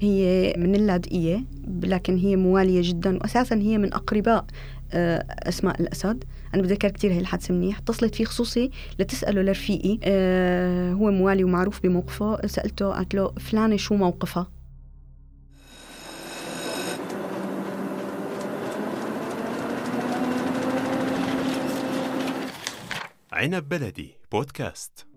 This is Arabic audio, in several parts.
هي من اللاذقية لكن هي موالية جدا وأساسا هي من أقرباء آه، أسماء الأسد. أنا بتذكر كثير هي الحادثة منيح. اتصلت فيه خصوصي لتسأله لرفيقي أه هو موالي ومعروف بموقفه. سألته قالت له فلانة شو موقفها؟ عنب بلدي بودكاست.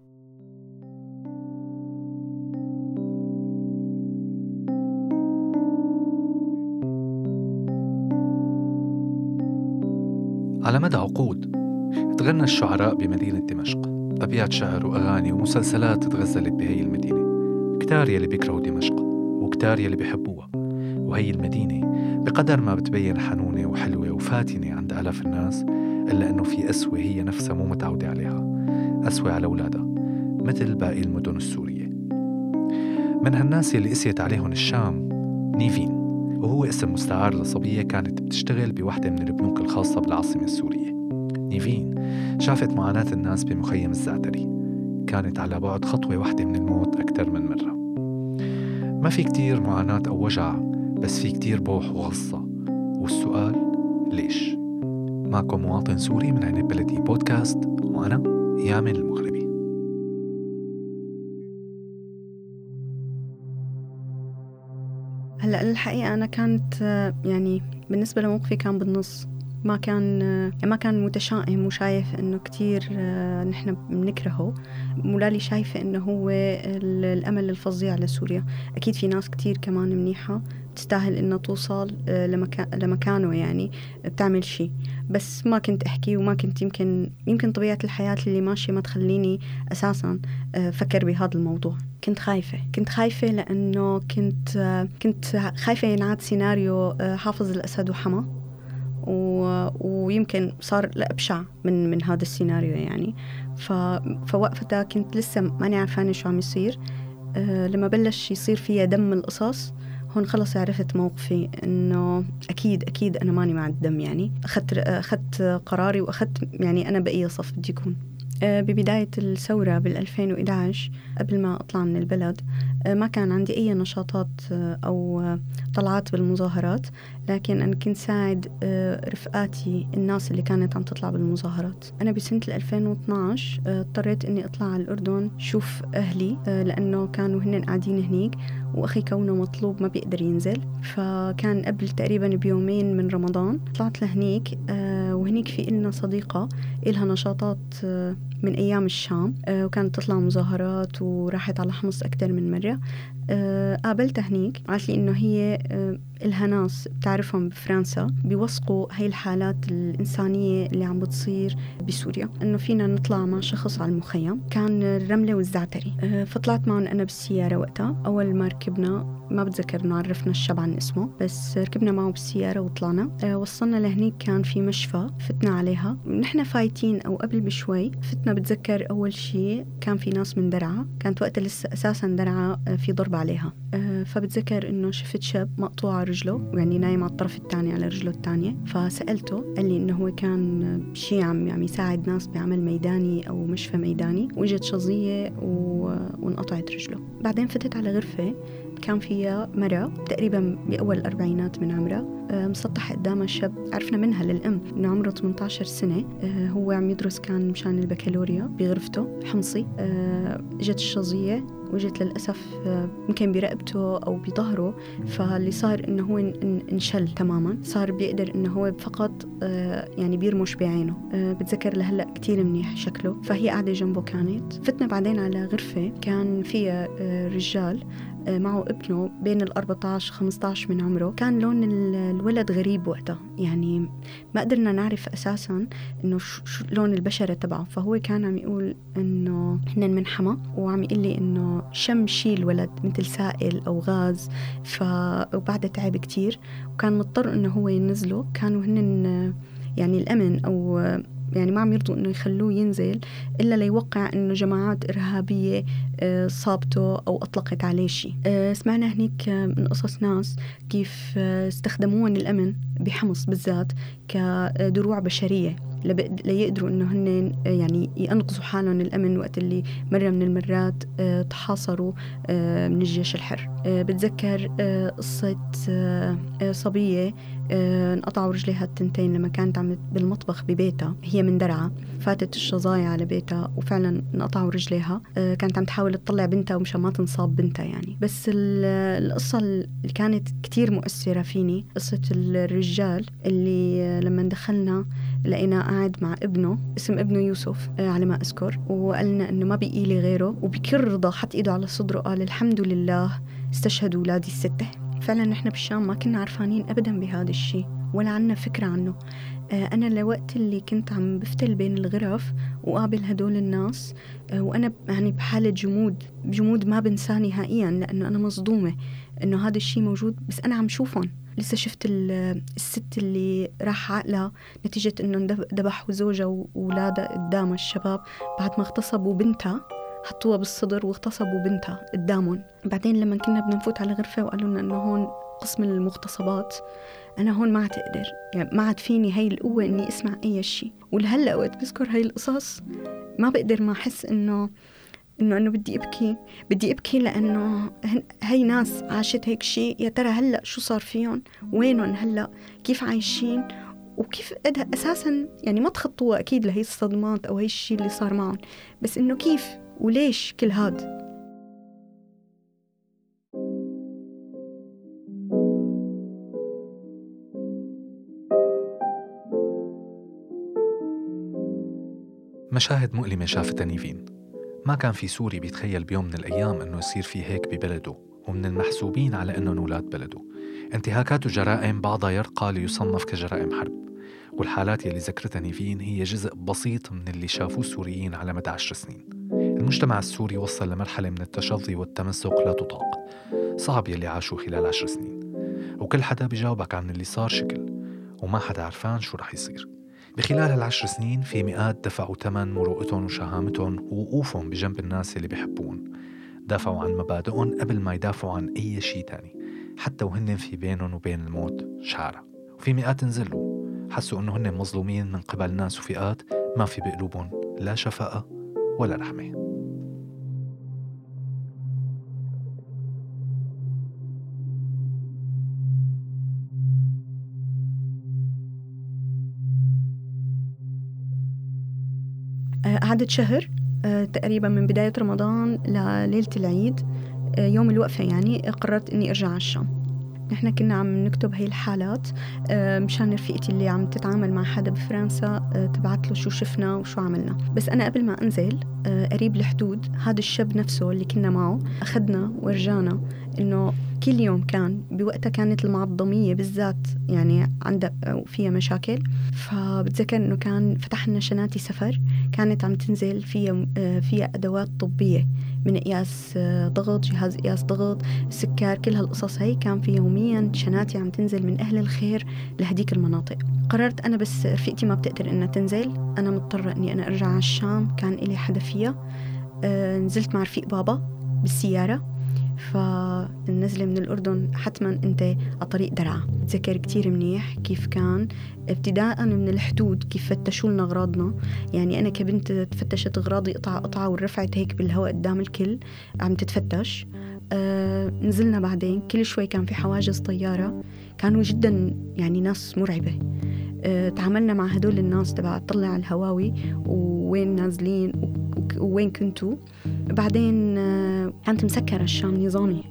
على مدى عقود. تغنى الشعراء بمدينة دمشق. أبيات شعر وأغاني ومسلسلات تغزلت بهي المدينة. كتار يلي بيكرهوا دمشق وكتار يلي بيحبوها. وهي المدينة بقدر ما بتبين حنونة وحلوة وفاتنة عند آلاف الناس إلا أنه في أسوة هي نفسها مو متعودة عليها. أسوة على أولادها مثل باقي المدن السورية. من هالناس اللي قسيت عليهم الشام نيفين. وهو اسم مستعار لصبية كانت بتشتغل بوحدة من البنوك الخاصة بالعاصمة السورية. نيفين شافت معاناة الناس بمخيم الزعتري. كانت على بعد خطوة واحدة من الموت أكثر من مرة. ما في كتير معاناة أو وجع بس في كتير بوح وغصة. والسؤال ليش؟ معكم مواطن سوري من عنب بلدي بودكاست وأنا يامن المغربي هلأ الحقيقة أنا كانت يعني بالنسبة لموقفي كان بالنص. ما كان ما كان متشائم وشايف إنه كتير نحن بنكرهه. مولالي شايفة إنه هو الأمل الفظيع لسوريا. أكيد في ناس كتير كمان منيحة تستاهل إنها توصل لمكان لمكانه يعني بتعمل شيء بس ما كنت أحكي وما كنت يمكن يمكن طبيعة الحياة اللي ماشية ما تخليني أساسا فكر بهذا الموضوع. كنت خايفة. كنت خايفة لأنه كنت كنت خايفة ينعاد سيناريو حافظ الأسد وحما. و... ويمكن صار لأبشع من من هذا السيناريو يعني. ف... فوقفتها كنت لسه ماني عارفانة شو عم يصير. أه لما بلش يصير فيها دم القصص هون خلص عرفت موقفي إنه أكيد أكيد أنا ماني مع الدم يعني. أخذت أخذت قراري وأخذت يعني أنا باي صف بدي اكون ببداية الثورة بال 2011 قبل ما أطلع من البلد ما كان عندي أي نشاطات أو طلعات بالمظاهرات لكن أنا كنت ساعد رفقاتي الناس اللي كانت عم تطلع بالمظاهرات. أنا بسنة 2012 اضطريت أني أطلع على الأردن شوف أهلي لأنه كانوا هن قاعدين هنيك وأخي كونه مطلوب ما بيقدر ينزل. فكان قبل تقريبا بيومين من رمضان طلعت لهنيك وهنيك في إلنا صديقة إلها نشاطات من أيام الشام وكانت تطلع مظاهرات وراحت على حمص أكثر من مرة. قابلتها هنيك قالت لي إنه هي إلها ناس بتعرفهم بفرنسا بيوثقوا هاي الحالات الإنسانية اللي عم بتصير بسوريا. إنه فينا نطلع مع شخص على المخيم كان الرملة والزعتري فطلعت معهم أنا بالسيارة وقتها. أول ما ركبنا ما بتذكر إنه عرفنا الشاب عن اسمه بس ركبنا معه بالسيارة وطلعنا. وصلنا لهنيك كان في مشفى فتنا عليها. نحن فايتين أو قبل بشوي فتنا بتذكر أول شيء كان في ناس من درعا. كانت وقتها لسه أساسا درعا في ضرب عليها. فبتذكر إنه شفت شاب مقطوع رجله يعني نايم على الطرف الثاني على رجله الثانية فسألته قال لي إنه هو كان شيء عم عم يساعد ناس بعمل ميداني أو مشفى ميداني وجت شظية و... وانقطعت رجله. بعدين فتت على غرفة كان فيها مرة تقريبا بأول الأربعينات من عمرها مسطح قدامها شاب عرفنا منها للأم إنه عمره 18 سنة هو عم يدرس كان مشان البكالوريا بغرفته حمصي إجت الشظية وجت للأسف يمكن برقبته أو بظهره فاللي صار إنه هو انشل تماما. صار بيقدر إنه هو فقط يعني بيرمش بعينه. بتذكر لهلأ كتير منيح شكله. فهي قاعدة جنبه كانت. فتنا بعدين على غرفة كان فيها رجال. معه ابنه بين ال 14 15 من عمره. كان لون الولد غريب وقتها يعني ما قدرنا نعرف أساسا إنه شو لون البشرة تبعه. فهو كان عم يقول إنه هن من حما وعم يقول لي إنه شم شي الولد مثل سائل أو غاز. ف وبعدها تعب كتير. وكان مضطر إنه هو ينزله. كانوا هن يعني الأمن أو يعني ما عم يرضوا إنه يخلوه ينزل إلا ليوقع إنه جماعات إرهابية صابته أو أطلقت عليه شيء سمعنا هنيك من قصص ناس كيف استخدموهم الأمن بحمص بالذات كدروع بشرية. ليقدروا إنه هن يعني ينقذوا حالهم الامن وقت اللي مرة من المرات آه، تحاصروا آه، من الجيش الحر. آه، بتذكر آه، قصة آه، آه، صبية آه، انقطعوا رجليها التنتين لما كانت عم بالمطبخ ببيتها. هي من درعا. فاتت الشظايا على بيتها وفعلا انقطعوا رجليها. آه، كانت عم تحاول تطلع بنتها ومشان ما تنصاب بنتها يعني. بس ال- القصة اللي كانت كتير مؤثرة فيني قصة الرجال اللي آه، لما دخلنا لقينا قاعد مع ابنه اسم ابنه يوسف آه، على ما أذكر. وقالنا إنه ما بقي لي غيره وبكل رضا حط إيده على صدره قال الحمد لله استشهدوا أولادي الستة. فعلا نحن بالشام ما كنا عرفانين أبدا بهذا الشيء ولا عنا فكرة عنه. أنا لوقت اللي كنت عم بفتل بين الغرف وقابل هدول الناس آه، وأنا يعني بحالة جمود جمود ما بنساه نهائيا لأنه أنا مصدومة إنه هذا الشيء موجود بس أنا عم شوفهم. لسه شفت ال- الست اللي راح عقلها نتيجة إنه ذبحوا زوجها وأولادها قدام الشباب بعد ما اغتصبوا بنتها حطوها بالصدر واغتصبوا بنتها قدامهم. بعدين لما كنا بدنا نفوت على غرفة وقالوا لنا إنه هون قسم المغتصبات. أنا هون ما عاد أقدر يعني ما عاد فيني هاي القوة إني أسمع أي شيء ولهلأ وقت بذكر هاي القصص ما بقدر ما أحس إنه إنه أنا بدي أبكي. بدي أبكي لأنه هاي ناس عاشت هيك شيء يا ترى هلأ شو صار فيهم؟ وينهم هلأ؟ كيف عايشين؟ وكيف قدها أساسا يعني ما تخطوها أكيد لهي الصدمات أو هي الشيء اللي صار معهم. بس إنه كيف؟ وليش كل هاد؟ مشاهد مؤلمة شافتها نيفين ما كان في سوري بيتخيل بيوم من الأيام أنه يصير في هيك ببلده ومن المحسوبين على أنهم أولاد بلده. انتهاكات وجرائم بعضها يرقى ليصنف كجرائم حرب. والحالات يلي ذكرتها نيفين هي جزء بسيط من اللي شافوه السوريين على مدى عشر سنين. المجتمع السوري وصل لمرحلة من التشظي والتمزق لا تطاق. صعب يلي عاشوا خلال عشر سنين. وكل حدا بيجاوبك عن اللي صار شكل وما حدا عرفان شو رح يصير. بخلال هالعشر سنين في مئات دفعوا ثمن مروءتهم وشهامتهم ووقوفهم بجنب الناس اللي بيحبون. دافعوا عن مبادئهم قبل ما يدافعوا عن أي شيء تاني حتى وهن في بينهم وبين الموت شعرة وفي مئات نزلوا حسوا إنه هن مظلومين من قبل ناس وفئات ما في بقلوبهم لا شفقة ولا رحمة. قعدت شهر آه، تقريبا من بداية رمضان لليلة العيد آه، يوم الوقفة يعني قررت إني أرجع على الشام. نحن كنا عم نكتب هاي الحالات آه، مشان رفيقتي اللي عم تتعامل مع حدا بفرنسا تبعت له شو شفنا وشو عملنا. بس أنا قبل ما أنزل قريب الحدود هذا الشاب نفسه اللي كنا معه أخذنا ورجانا إنه كل يوم كان بوقتها كانت المعظمية بالذات يعني عندها فيها مشاكل. فبتذكر إنه كان فتح لنا شناتي سفر كانت عم تنزل فيها فيها أدوات طبية من قياس ضغط جهاز قياس ضغط سكر كل هالقصص هي كان في يوميا شناتي عم تنزل من أهل الخير لهديك المناطق. قررت أنا بس رفيقتي ما بتقدر إنها تنزل أنا مضطرة إني أنا أرجع على الشام كان إلي حدا فيها. آه، نزلت مع رفيق بابا بالسيارة. فالنزلة من الأردن حتما أنت على طريق درعا. بتذكر كتير منيح كيف كان. ابتداء من الحدود كيف فتشوا لنا أغراضنا. يعني أنا كبنت تفتشت أغراضي قطعة قطعة ورفعت هيك بالهواء قدام الكل عم تتفتش. آه نزلنا بعدين كل شوي كان في حواجز طيارة. كانوا جدا يعني ناس مرعبة. تعاملنا مع هدول الناس تبع طلع الهواوي ووين نازلين ووين كنتوا. بعدين آه كانت مسكرة الشام نظامي.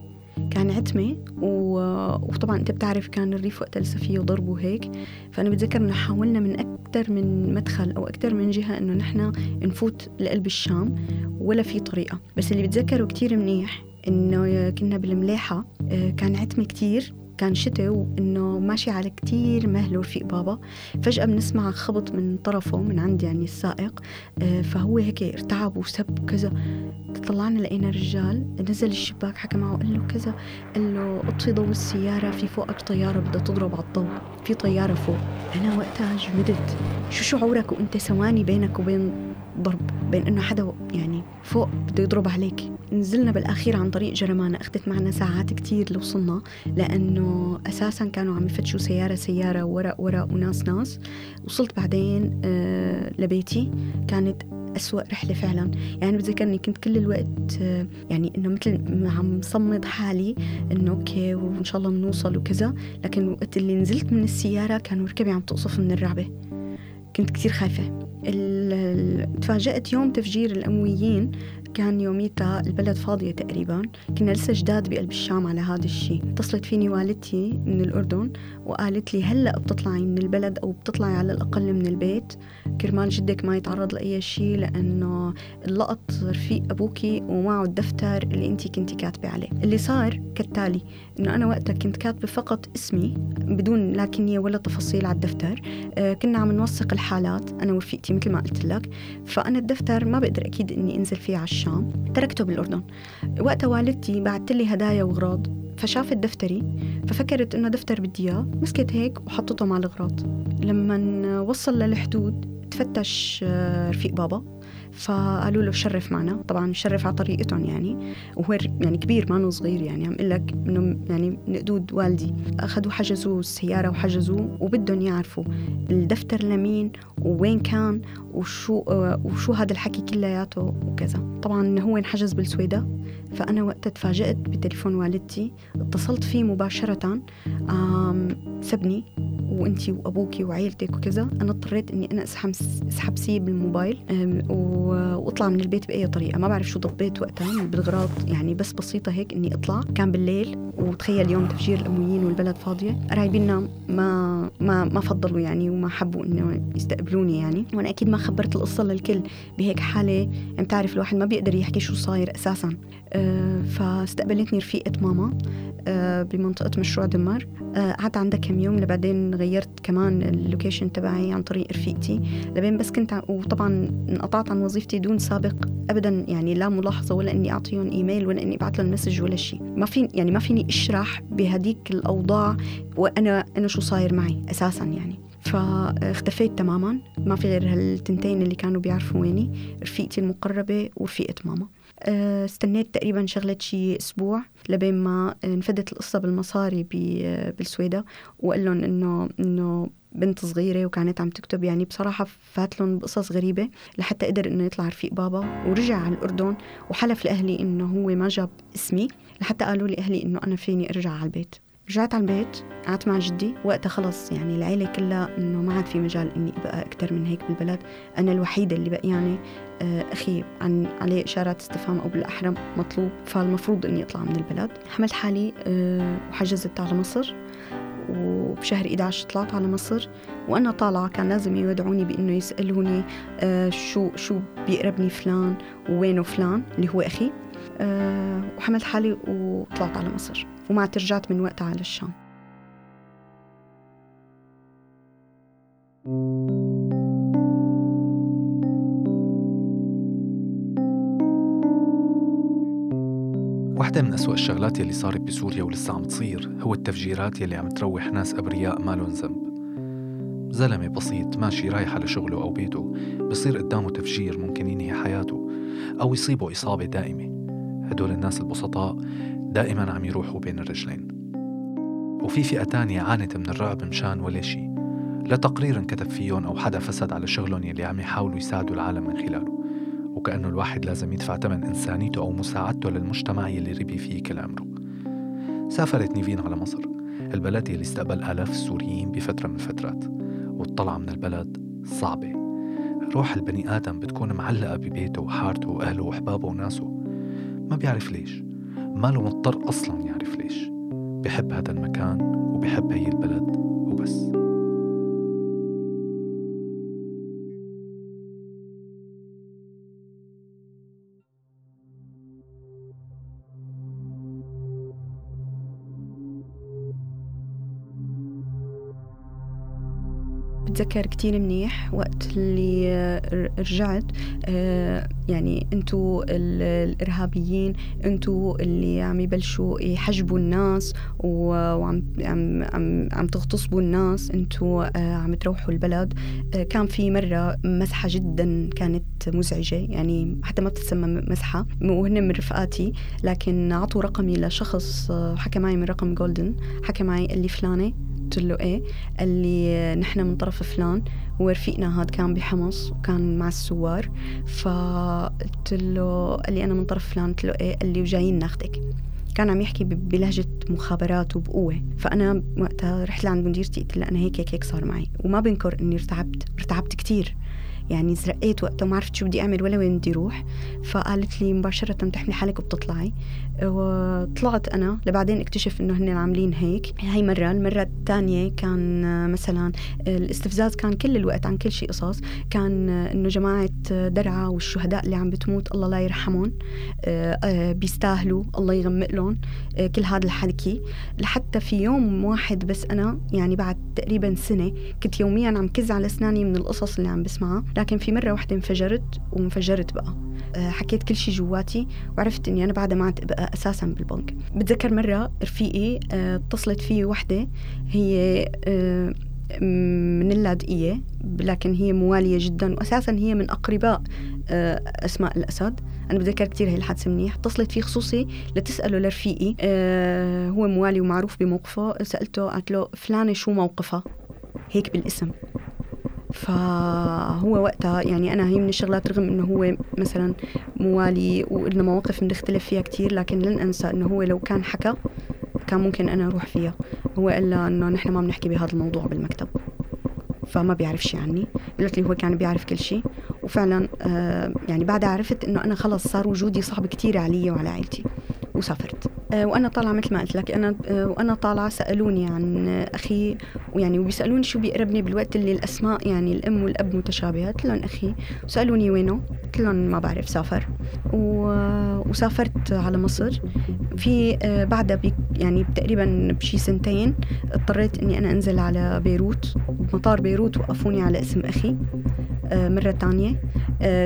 كان عتمة و- وطبعا أنت بتعرف كان الريف وقتها لسه فيه ضرب وهيك. فأنا بتذكر إنه حاولنا من أكثر من مدخل أو أكثر من جهة إنه نحن نفوت لقلب الشام ولا في طريقة. بس اللي بتذكره كتير منيح إنه كنا بالملاحة آه، كان عتمة كتير. كان شتاء وإنه ماشي على كتير مهل ورفيق بابا. فجأة بنسمع خبط من طرفه من عند يعني السائق آه، فهو هيك ارتعب وسب وكذا طلعنا لقينا رجال نزل الشباك حكى معه قال له كذا قال له أطفي ضوء السيارة في فوقك طيارة بدها تضرب على الضوء في طيارة فوق. أنا وقتها جمدت. شو شعورك وأنت ثواني بينك وبين ضرب بين إنه حدا يعني فوق بده يضرب عليك. نزلنا بالأخير عن طريق جرمانة أخذت معنا ساعات كتير لوصلنا لأنه أساسا كانوا عم يفتشوا سيارة سيارة ورق ورق وناس ناس. وصلت بعدين آه لبيتي. كانت أسوأ رحلة فعلا. يعني بتذكرني كنت كل الوقت آه، يعني إنه مثل عم صمد حالي إنه أوكي وإن شاء الله بنوصل وكذا. لكن وقت اللي نزلت من السيارة كانوا ركبي عم تقصف من الرعبة. كنت كتير خايفة. تفاجأت يوم تفجير الأمويين كان يوميتها البلد فاضية تقريبا. كنا لسه جداد بقلب الشام على هذا الشيء اتصلت فيني والدتي من الأردن وقالت لي هلأ بتطلعي من البلد أو بتطلعي على الأقل من البيت. كرمال جدك ما يتعرض لأي شيء لأنه اللقط رفيق أبوكي ومعه الدفتر اللي أنت كنتي كاتبة عليه. اللي صار كالتالي إنه أنا وقتها كنت كاتبة فقط اسمي بدون لا كنية ولا تفاصيل على الدفتر. آه كنا عم نوثق الحالات أنا ورفيقتي مثل ما قلت لك. فأنا الدفتر ما بقدر أكيد إني أنزل فيه على الشام تركته بالأردن. وقتها والدتي بعثت لي هدايا وأغراض. فشافت دفتري ففكرت إنه دفتر بدي إياه. مسكت هيك وحطته مع الأغراض. لما وصل للحدود تفتش آه، رفيق بابا. فقالوا له شرف معنا. طبعا شرف على طريقتهم يعني. وهو يعني كبير ما صغير يعني. عم أقول لك إنه يعني من قدود والدي. أخذوا حجزوا السياره وحجزوا وبدهم يعرفوا الدفتر لمين ووين كان وشو وشو هذا الحكي كلياته وكذا. طبعا هو انحجز بالسويدة فأنا وقتها تفاجأت بتليفون والدتي. اتصلت فيه مباشرة سبني وإنتي وابوكي وعيلتك وكذا. أنا اضطريت إني أنا أسحب أسحب سي بالموبايل وأطلع من البيت بأي طريقة. ما بعرف شو ضبيت وقتها بالاغراض يعني بس بسيطة هيك إني أطلع. كان بالليل وتخيل يوم تفجير الأمويين والبلد فاضية. قرايبنا ما ما ما فضلوا يعني وما حبوا إنه يستقبلوني يعني. وأنا أكيد ما خبرت القصة للكل بهيك يعني بتعرف الواحد ما بيقدر يحكي شو صاير أساسا. أه فاستقبلتني رفيقة ماما أه بمنطقة مشروع دمر أه قعدت عندها كم يوم لبعدين غيرت كمان ال location تبعي عن طريق رفيقتي. لبين بس كنت وطبعا انقطعت عن وظيفتي دون سابق ابدا يعني لا ملاحظة ولا إني أعطيهم إيميل ولا إني أبعث لهم message ولا شيء ما في يعني ما فيني أشرح بهديك الأوضاع وأنا أنا شو صاير معي أساسا يعني. فاختفيت تماما. ما في غير هالتنتين اللي كانوا بيعرفوا ويني. رفيقتي المقربة ورفيقة ماما. آه، استنيت تقريبا شغلة شي أسبوع لبين ما انفدت القصة بالمصاري بالسويدة. وقال لهم إنه إنه بنت صغيرة وكانت عم تكتب. يعني بصراحة فات لهم بقصص غريبة لحتى قدر إنه يطلع رفيق بابا. ورجع على الأردن وحلف لأهلي إنه هو ما جاب اسمي لحتى قالوا لي أهلي إنه أنا فيني أرجع على البيت. رجعت على البيت قعدت مع جدي وقتها خلص يعني العيلة كلها إنه ما عاد في مجال إني أبقى أكثر من هيك بالبلد. أنا الوحيدة اللي بقياني آه، أخي عن عليه إشارات استفهام أو بالأحرى مطلوب فالمفروض إني أطلع من البلد. حملت حالي آه، وحجزت على مصر وبشهر 11 طلعت على مصر. وأنا طالعة كان لازم يودعوني بإنه يسألوني آه شو شو بيقربني فلان ووينه فلان اللي هو أخي. وحملت حالي وطلعت على مصر. وما رجعت من وقتها على الشام. واحدة من أسوأ الشغلات يلي صارت بسوريا ولسه عم تصير هو التفجيرات يلي عم تروح ناس أبرياء ما لهم ذنب. زلمة بسيط ماشي رايح على شغله أو بيته بصير قدامه تفجير ممكن ينهي حياته أو يصيبه إصابة دائمة. هدول الناس البسطاء دائما عم يروحوا بين الرجلين. وفي فئة تانية عانت من الرعب مشان ولا شي. لا تقرير انكتب فيهم أو حدا فسد على شغلهم يلي عم يحاولوا يساعدوا العالم من خلاله. وكأنه الواحد لازم يدفع ثمن إنسانيته أو مساعدته للمجتمع يلي ربي فيه كل عمره سافرت نيفين على مصر. البلد يلي استقبل آلاف السوريين بفترة من الفترات. والطلعة من البلد صعبة. روح البني آدم بتكون معلقة ببيته وحارته وأهله وأحبابه وناسه. ما بيعرف ليش. ما له مضطر أصلا يعرف ليش. بحب هذا المكان وبحب هي البلد وبس. بتذكر كتير منيح وقت اللي آه، رجعت آه، يعني انتو الإرهابيين انتو اللي عم يبلشوا يحجبوا الناس وعم عم عم, عم تغتصبوا الناس انتو عم تروحوا البلد. كان في مرة مسحة جدا كانت مزعجة يعني حتى ما بتتسمى مسحة وهن من رفقاتي. لكن عطوا رقمي لشخص حكى معي من رقم جولدن حكى معي قال لي فلانة قلت له إيه؟ قال لي نحن من طرف فلان ورفيقنا هاد كان بحمص وكان مع السوار. فقلت له قال لي أنا من طرف فلان. قلت له إيه؟ قال لي وجايين ناخدك. كان عم يحكي بلهجة مخابرات وبقوة. فأنا وقتها رحت لعند مديرتي قلت لها أنا هيك هيك هيك صار معي. وما بنكر إني ارتعبت ارتعبت كتير. يعني زرقيت وقتها وما عرفت شو بدي أعمل ولا وين بدي أروح فقالت لي مباشرة بتحملي حالك وبتطلعي. وطلعت أنا. لبعدين اكتشف إنه هن عاملين هيك. هاي مرة. المرة الثانية كان مثلا الاستفزاز كان كل الوقت عن كل شيء قصص. كان إنه جماعة درعا والشهداء اللي عم بتموت الله لا يرحمهم. بيستاهلوا. الله يغمق لهم. كل هذا الحكي لحتى في يوم واحد بس أنا يعني بعد تقريبا سنة كنت يوميا عم كز على أسناني من القصص اللي عم بسمعها. لكن في مرة واحدة انفجرت وانفجرت بقى. آه، حكيت كل شيء جواتي وعرفت إني أنا بعدها ما عاد أبقى أساسا بالبنك. بتذكر مرة رفيقي آه، اتصلت فيه وحدة. هي آه، من اللاذقية لكن هي موالية جدا وأساسا هي من أقرباء أسماء الأسد. أنا بتذكر كثير هي الحادثة منيح. اتصلت فيه خصوصي لتسأله لرفيقي هو موالي ومعروف بموقفه. سألته قالت له فلانة شو موقفها؟ هيك بالاسم. فهو وقتها يعني أنا هي من الشغلات رغم إنه هو مثلا موالي وإلنا مواقف بنختلف فيها كتير لكن لن أنسى إنه هو لو كان حكى كان ممكن أنا أروح فيها. هو قال إنه نحن ما بنحكي بهذا الموضوع بالمكتب فما بيعرف شيء عني قلت لي هو كان بيعرف كل شيء وفعلا آه يعني بعدها عرفت إنه أنا خلص صار وجودي صعب كتير علي وعلى عائلتي. وسافرت. آه، وأنا طالعة مثل ما قلت لك أنا آه، وأنا طالعة سألوني عن أخي ويعني وبيسألوني شو بيقربني بالوقت اللي الأسماء يعني الأم والأب متشابهه قلت لهم أخي وسالوني وينه؟ قلت لهم ما بعرف سافر. وسافرت على مصر. في آه، بعدها يعني تقريبا بشي سنتين اضطريت إني أنا أنزل على بيروت بمطار بيروت وقفوني على اسم أخي. مرة تانية.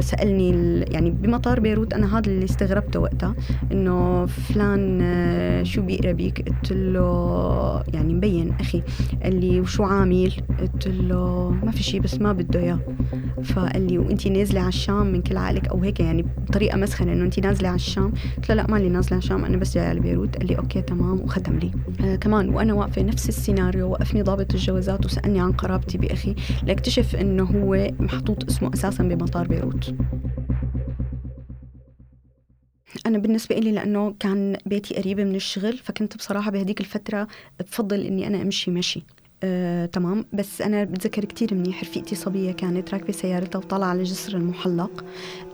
سألني يعني بمطار بيروت أنا هذا اللي استغربته وقتها إنه فلان آه، شو بيقرأ بيك؟ قلت له يعني مبين أخي قال لي وشو عامل؟ قلت له ما في شيء بس ما بده إياه. فقال لي وانت نازلة على الشام من كل عقلك؟ أو هيك يعني بطريقة مسخرة إنه انت نازلة على الشام؟ قلت له لا مالي نازلة على الشام أنا بس جاية على بيروت. قال لي okay تمام وختم لي. آه كمان وأنا واقفة نفس السيناريو وقفني ضابط الجوازات وسألني عن قرابتي بأخي لأكتشف إنه هو محطوط اسمه أساسا بمطار بيروت. أنا بالنسبة إلي لأنه كان بيتي قريبة من الشغل فكنت بصراحة بهديك الفترة بفضل إني أنا أمشي مشي. آه، تمام. بس أنا بتذكر كتير منيح رفيقتي صبية كانت راكبة سيارتها وطالعة على الجسر المحلق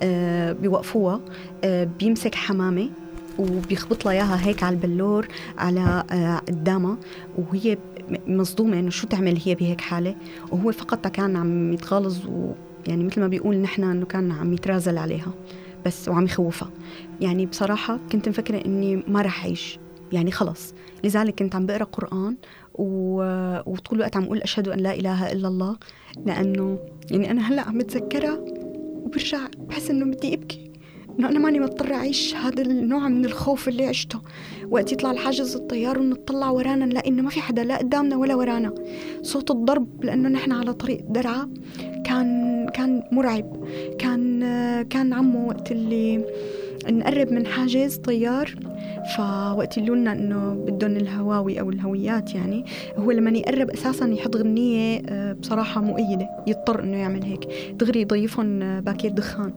آه، بيوقفوها آه، بيمسك حمامة وبيخبط لها إياها هيك على البلور على آه، قدامها وهي مصدومة إنه شو تعمل هي بهيك حالة. وهو فقط كان عم يتغالظ ويعني مثل ما بيقول نحن إنه كان عم يترازل عليها بس وعم يخوفها. يعني بصراحة كنت مفكرة إني ما رح أعيش. يعني خلص. لذلك كنت عم بقرأ قرآن و... وطول الوقت عم أقول أشهد أن لا إله إلا الله لأنه يعني أنا هلأ عم بتذكرها وبرجع بحس إنه بدي أبكي. إنه أنا ماني مضطرة أعيش هذا النوع من الخوف اللي عشته. وقت يطلع الحاجز الطيار ونطلع ورانا نلاقي إنه ما في حدا لا قدامنا ولا ورانا. صوت الضرب لأنه نحن على طريق درعا. كان كان مرعب. كان كان عمو وقت اللي نقرب من حاجز طيار فوقت يقولوا لنا إنه بدهم الهواوي أو الهويات يعني هو لما يقرب أساسا يحط غنية آه، بصراحة مؤيدة يضطر إنه يعمل هيك. دغري يضيفهم آه، باكير دخان.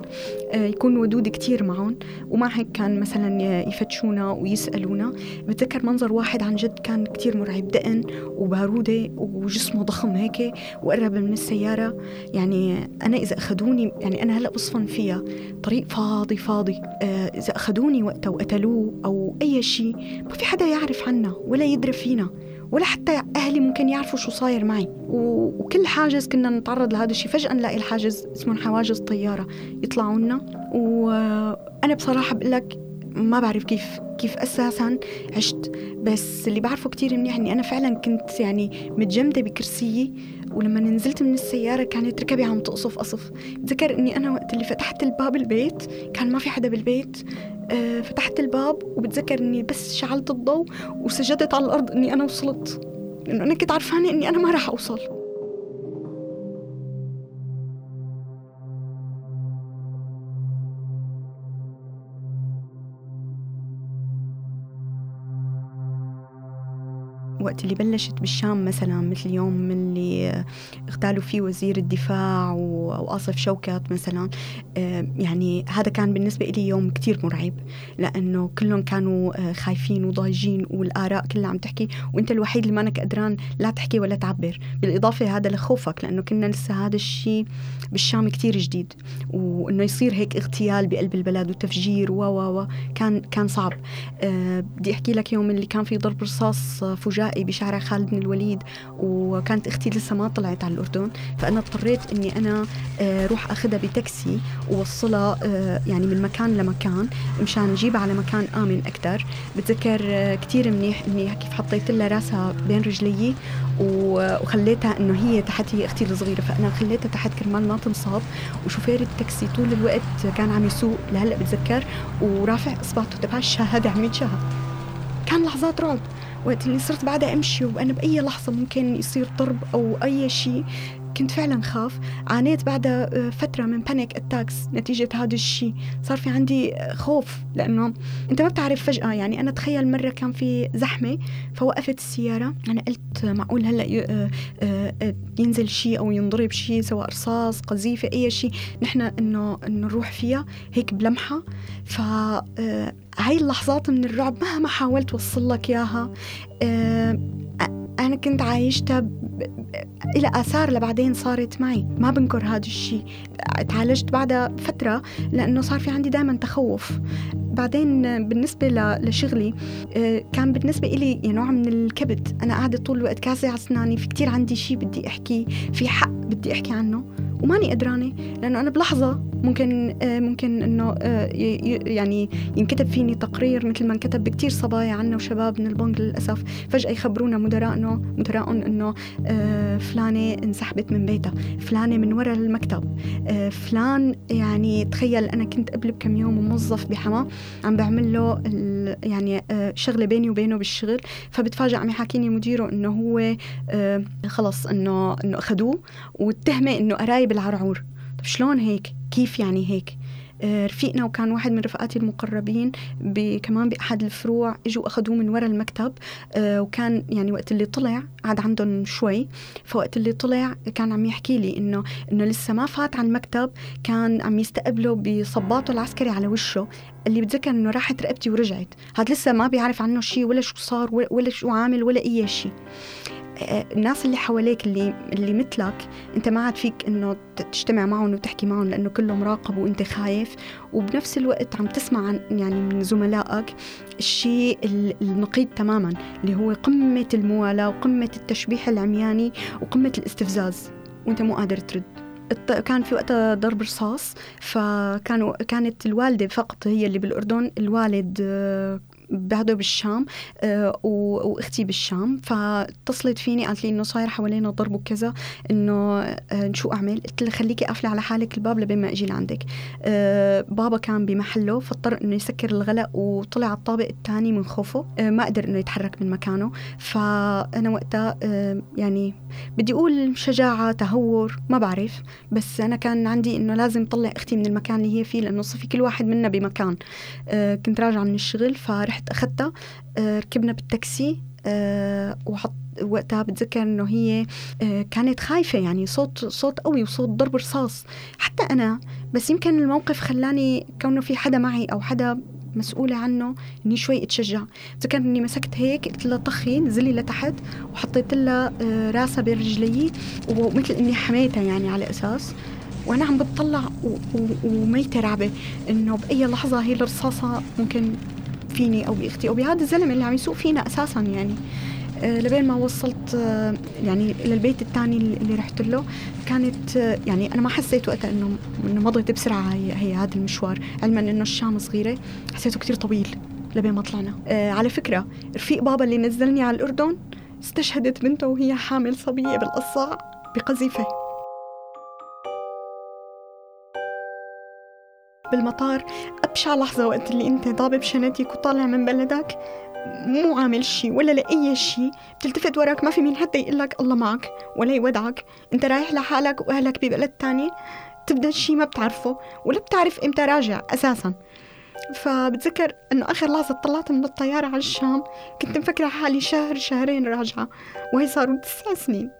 آه، يكون ودود كتير معهم ومع هيك كان مثلا يفتشونا ويسألونا. بتذكر منظر واحد عن جد كان كتير مرعب دقن وبارودة وجسمه ضخم هيك وقرب من السيارة. يعني أنا إذا أخذوني يعني أنا هلأ بصفن فيها طريق فاضي فاضي. إذا أخذوني وقتها وقتلوه أو أي شيء ما في حدا يعرف عنا ولا يدري فينا ولا حتى أهلي ممكن يعرفوا شو صاير معي. وكل حاجز كنا نتعرض لهذا الشيء. فجأة نلاقي الحاجز اسمه حواجز طيارة يطلعوا لنا. وأنا بصراحة بقول لك ما بعرف كيف كيف أساسا عشت. بس اللي بعرفه كتير منيح اني أنا فعلا كنت يعني متجمدة بكرسيي ولما نزلت من السيارة كانت ركبي عم تقصف قصف. بتذكر إني أنا وقت اللي فتحت الباب البيت كان ما في حدا بالبيت. آه، فتحت الباب وبتذكر إني بس شعلت الضوء وسجدت على الأرض إني أنا وصلت. لأنه أنا كنت عرفانة إني أنا ما راح أوصل. وقت اللي بلشت بالشام مثلا مثل اليوم اللي اغتالوا فيه وزير الدفاع وآصف شوكت مثلا. آه، يعني هذا كان بالنسبة لي يوم كتير مرعب لأنه كلهم كانوا آه، خايفين وضايجين والآراء كلها عم تحكي. وأنت الوحيد اللي مانك قدران لا تحكي ولا تعبر. بالإضافة هذا لخوفك لأنه كنا لسه هذا الشيء بالشام كتير جديد. وإنه يصير هيك اغتيال بقلب البلد وتفجير و و كان كان صعب. آه، بدي أحكي لك يوم اللي كان في ضرب رصاص فجائي. النسائي بشارع خالد بن الوليد وكانت أختي لسه ما طلعت على الأردن فأنا اضطريت إني أنا آه، روح أخذها بتاكسي ووصلها آه، يعني من مكان لمكان مشان نجيبها على مكان آمن أكثر بتذكر آه، كثير منيح إني كيف حطيت لها راسها بين رجلي وخليتها إنه هي تحت هي أختي الصغيرة. فأنا خليتها تحت كرمال ما تنصاب وشوفير التاكسي طول الوقت كان عم يسوق لهلأ بتذكر ورافع إصبعته تبع الشاهد عم يتشهد كان لحظات رعب. وقت اللي صرت بعدها امشي وأنا بأي لحظة ممكن يصير ضرب أو أي شيء كنت فعلا خاف. عانيت بعدها آه، فترة من panic attacks نتيجة هذا الشيء. صار في عندي آه، خوف لأنه أنت ما بتعرف فجأة. يعني أنا تخيل مرة كان في زحمة فوقفت السيارة. أنا قلت معقول هلأ آه، ينزل شيء أو ينضرب شيء سواء رصاص قذيفة أي شيء. نحن إنه إنه نروح فيها هيك بلمحة. ف هاي اللحظات من الرعب مهما حاولت وصل لك إياها أنا كنت عايشتها إلى آثار لبعدين صارت معي. ما بنكر هذا الشيء تعالجت بعدها فترة لأنه صار في عندي دائما تخوف. بعدين بالنسبة لشغلي آه، كان بالنسبة إلي نوع من الكبت. أنا قاعدة طول الوقت كاسة على أسناني. في كتير عندي شيء بدي أحكي في حق بدي أحكي عنه. وماني قدرانة لأنه أنا بلحظة ممكن آه، ممكن إنه آه، يعني ينكتب فيني تقرير مثل ما انكتب بكتير صبايا عنا وشباب من البنك للأسف. فجأة يخبرونا مدراء مدراء إنه آه، فلانة انسحبت من بيتها فلانة من وراء المكتب فلان يعني تخيل أنا كنت قبل بكم يوم موظف بحما عم بعمل له يعني شغلة بيني وبينه بالشغل. فبتفاجئ عم يحاكيني مديره إنه هو خلص إنه إنه أخذوه والتهمة إنه قرايب العرعور طب شلون هيك؟ كيف يعني هيك؟ آه، رفيقنا وكان واحد من رفقاتي المقربين كمان بأحد الفروع إجوا أخذوه من وراء المكتب. آه، وكان يعني وقت اللي طلع قعد عندهم شوي فوقت اللي طلع كان عم يحكي لي إنه إنه لسه ما فات على المكتب كان عم يستقبله بصباطه العسكري على وشه اللي بتذكر إنه راحت رقبتي ورجعت. هذا لسه ما بيعرف عنه شيء ولا شو صار ولا شو عامل ولا أي شيء الناس اللي حواليك اللي اللي مثلك أنت ما عاد فيك إنه تجتمع معهم وتحكي معهم لأنه كله مراقب وأنت خايف. وبنفس الوقت عم تسمع عن يعني من زملائك الشيء النقيض تماما اللي هو قمة الموالاة وقمة التشبيح العمياني وقمة الاستفزاز وأنت مو قادر ترد. كان في وقتها ضرب رصاص فكانوا كانت الوالدة فقط هي اللي بالأردن الوالد بعده بالشام آه، وأختي بالشام فاتصلت فيني قالت لي إنه صاير حوالينا ضرب وكذا إنه آه، شو أعمل؟ قلت لها خليكي قافلة على حالك الباب لبين ما أجي لعندك. آه، بابا كان بمحله فاضطر إنه يسكر الغلاء وطلع على الطابق الثاني من خوفه. ما قدر إنه يتحرك من مكانه فأنا وقتها يعني بدي أقول شجاعة تهور ما بعرف بس أنا كان عندي إنه لازم طلع أختي من المكان اللي هي فيه لأنه صفي كل واحد منا بمكان. كنت راجعة من الشغل فرحت رحت أخذتها آه، ركبنا بالتاكسي آه، وحط وقتها بتذكر إنه هي آه، كانت خايفة يعني صوت صوت قوي وصوت ضرب رصاص. حتى أنا بس يمكن الموقف خلاني كونه في حدا معي أو حدا مسؤولة عنه إني شوي أتشجع. بتذكر إني مسكت هيك قلت لها طخي نزلي لتحت وحطيت لها راسها بين رجلي ومثل إني حميتها يعني على أساس. وأنا عم بتطلع وميتة رعبة إنه بأي لحظة هي الرصاصة ممكن فيني أو بأختي أو بهذا الزلمة اللي عم يسوق فينا أساسا يعني. آه، لبين ما وصلت آه، يعني إلى البيت الثاني اللي رحت له كانت آه، يعني أنا ما حسيت وقتها إنه إنه مضت بسرعة هي, هي هذا المشوار. علما إنه الشام صغيرة حسيته كتير طويل لبين ما طلعنا. على فكرة رفيق بابا اللي نزلني على الأردن استشهدت بنته وهي حامل صبية بالقصاع بقذيفة. بالمطار. أبشع لحظة وقت اللي أنت ضابب شنطتك وطالع من بلدك. مو عامل شيء ولا لأي شيء بتلتفت وراك ما في مين حتى يقول لك الله معك ولا يودعك. أنت رايح لحالك وأهلك ببلد تاني. تبدأ شيء ما بتعرفه ولا بتعرف إمتى راجع أساساً. فبتذكر إنه آخر لحظة طلعت من الطيارة على الشام. كنت مفكرة حالي شهر شهرين راجعة. وهي صاروا تسع سنين.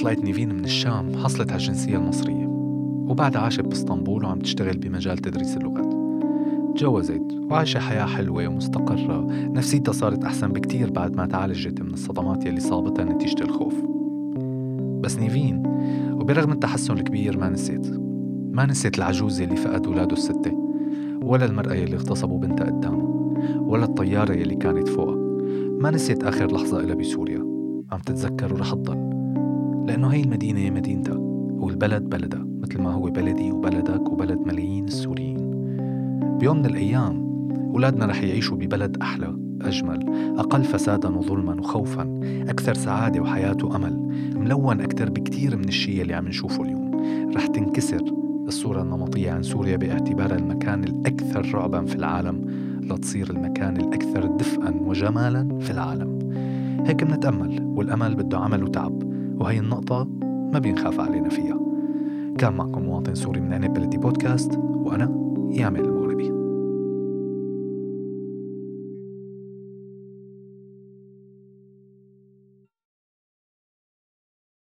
طلعت نيفين من الشام حصلت على الجنسية المصرية. وبعدها عاشت باسطنبول وعم تشتغل بمجال تدريس اللغات. تجوزت وعايشة حياة حلوة ومستقرة. نفسيتها صارت أحسن بكتير بعد ما تعالجت من الصدمات يلي صابتها نتيجة الخوف. بس نيفين وبرغم التحسن الكبير ما نسيت. ما نسيت العجوز اللي فقد ولاده الستة ولا المرأة يلي اغتصبوا بنتها قدامها ولا الطيارة يلي كانت فوقها. ما نسيت آخر لحظة إلها بسوريا. عم تتذكر ورح تضل. لأنه هي المدينة مدينتها والبلد بلدها مثل ما هو بلدي وبلدك وبلد ملايين السوريين. بيوم من الأيام أولادنا رح يعيشوا ببلد أحلى أجمل أقل فسادا وظلما وخوفا أكثر سعادة وحياة وأمل. ملون أكثر بكتير من الشيء اللي عم نشوفه اليوم. رح تنكسر الصورة النمطية عن سوريا باعتبارها المكان الأكثر رعبا في العالم لتصير المكان الأكثر دفئا وجمالا في العالم. هيك بنتأمل والأمل بده عمل وتعب. وهي النقطة ما بينخاف علينا فيها. كان معكم مواطن سوري من عنب بلدي بودكاست وأنا يامل